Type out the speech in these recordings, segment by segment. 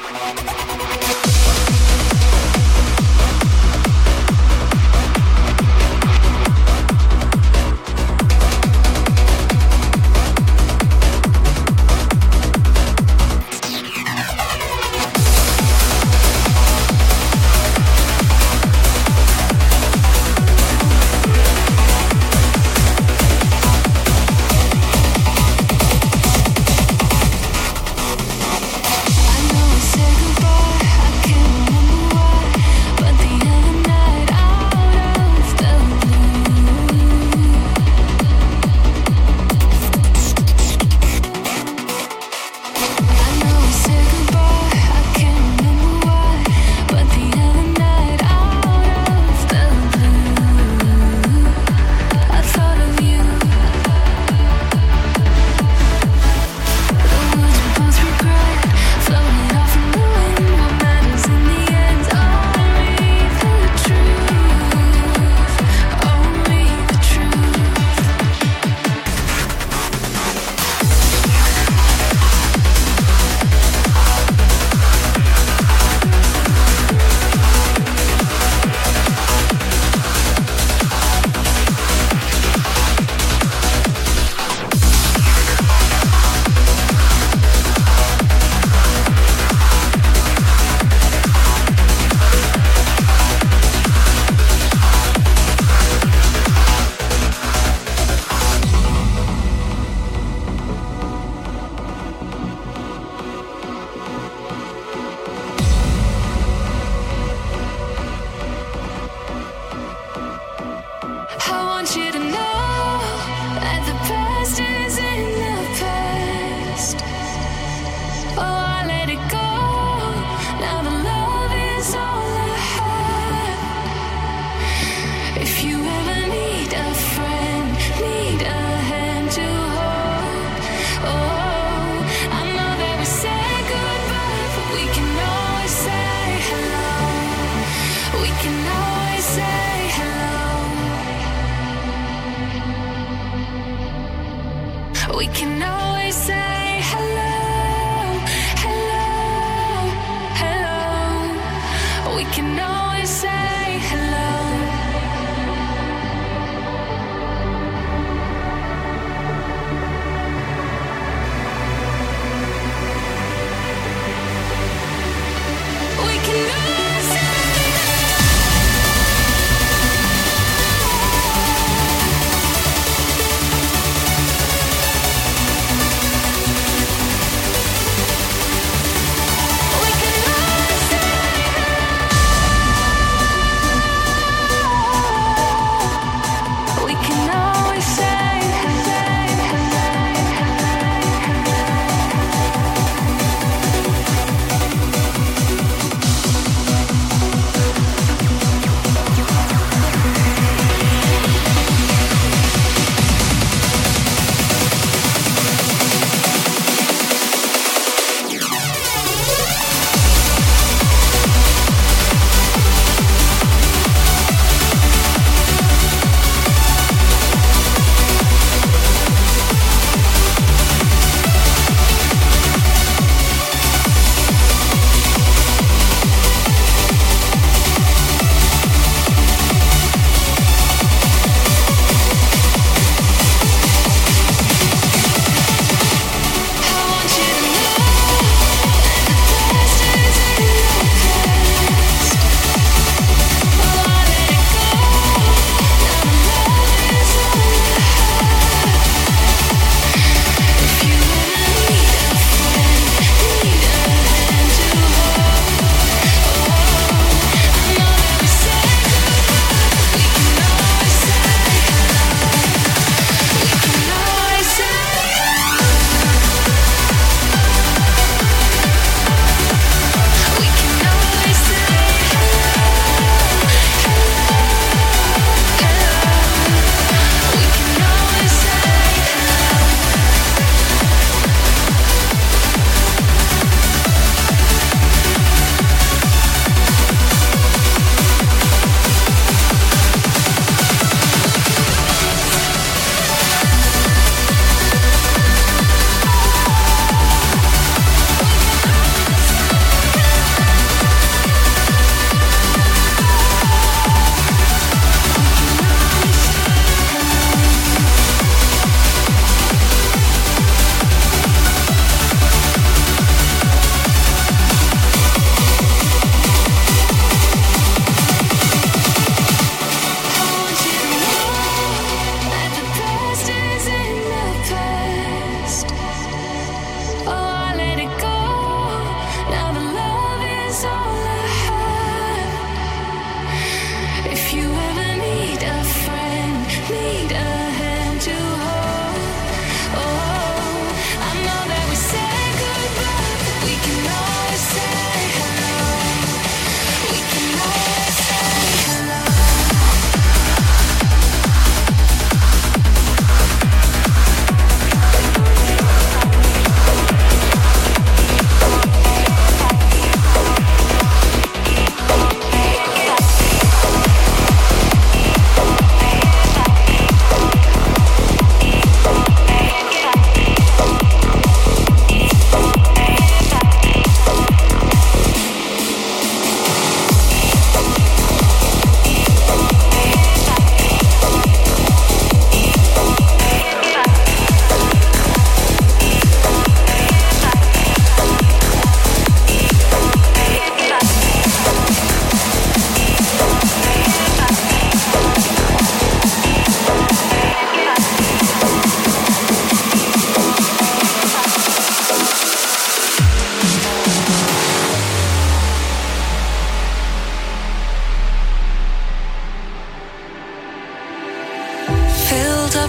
come on, come on.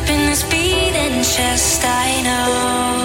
up in speed beating chest, I know.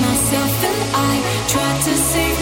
Myself, and I try to save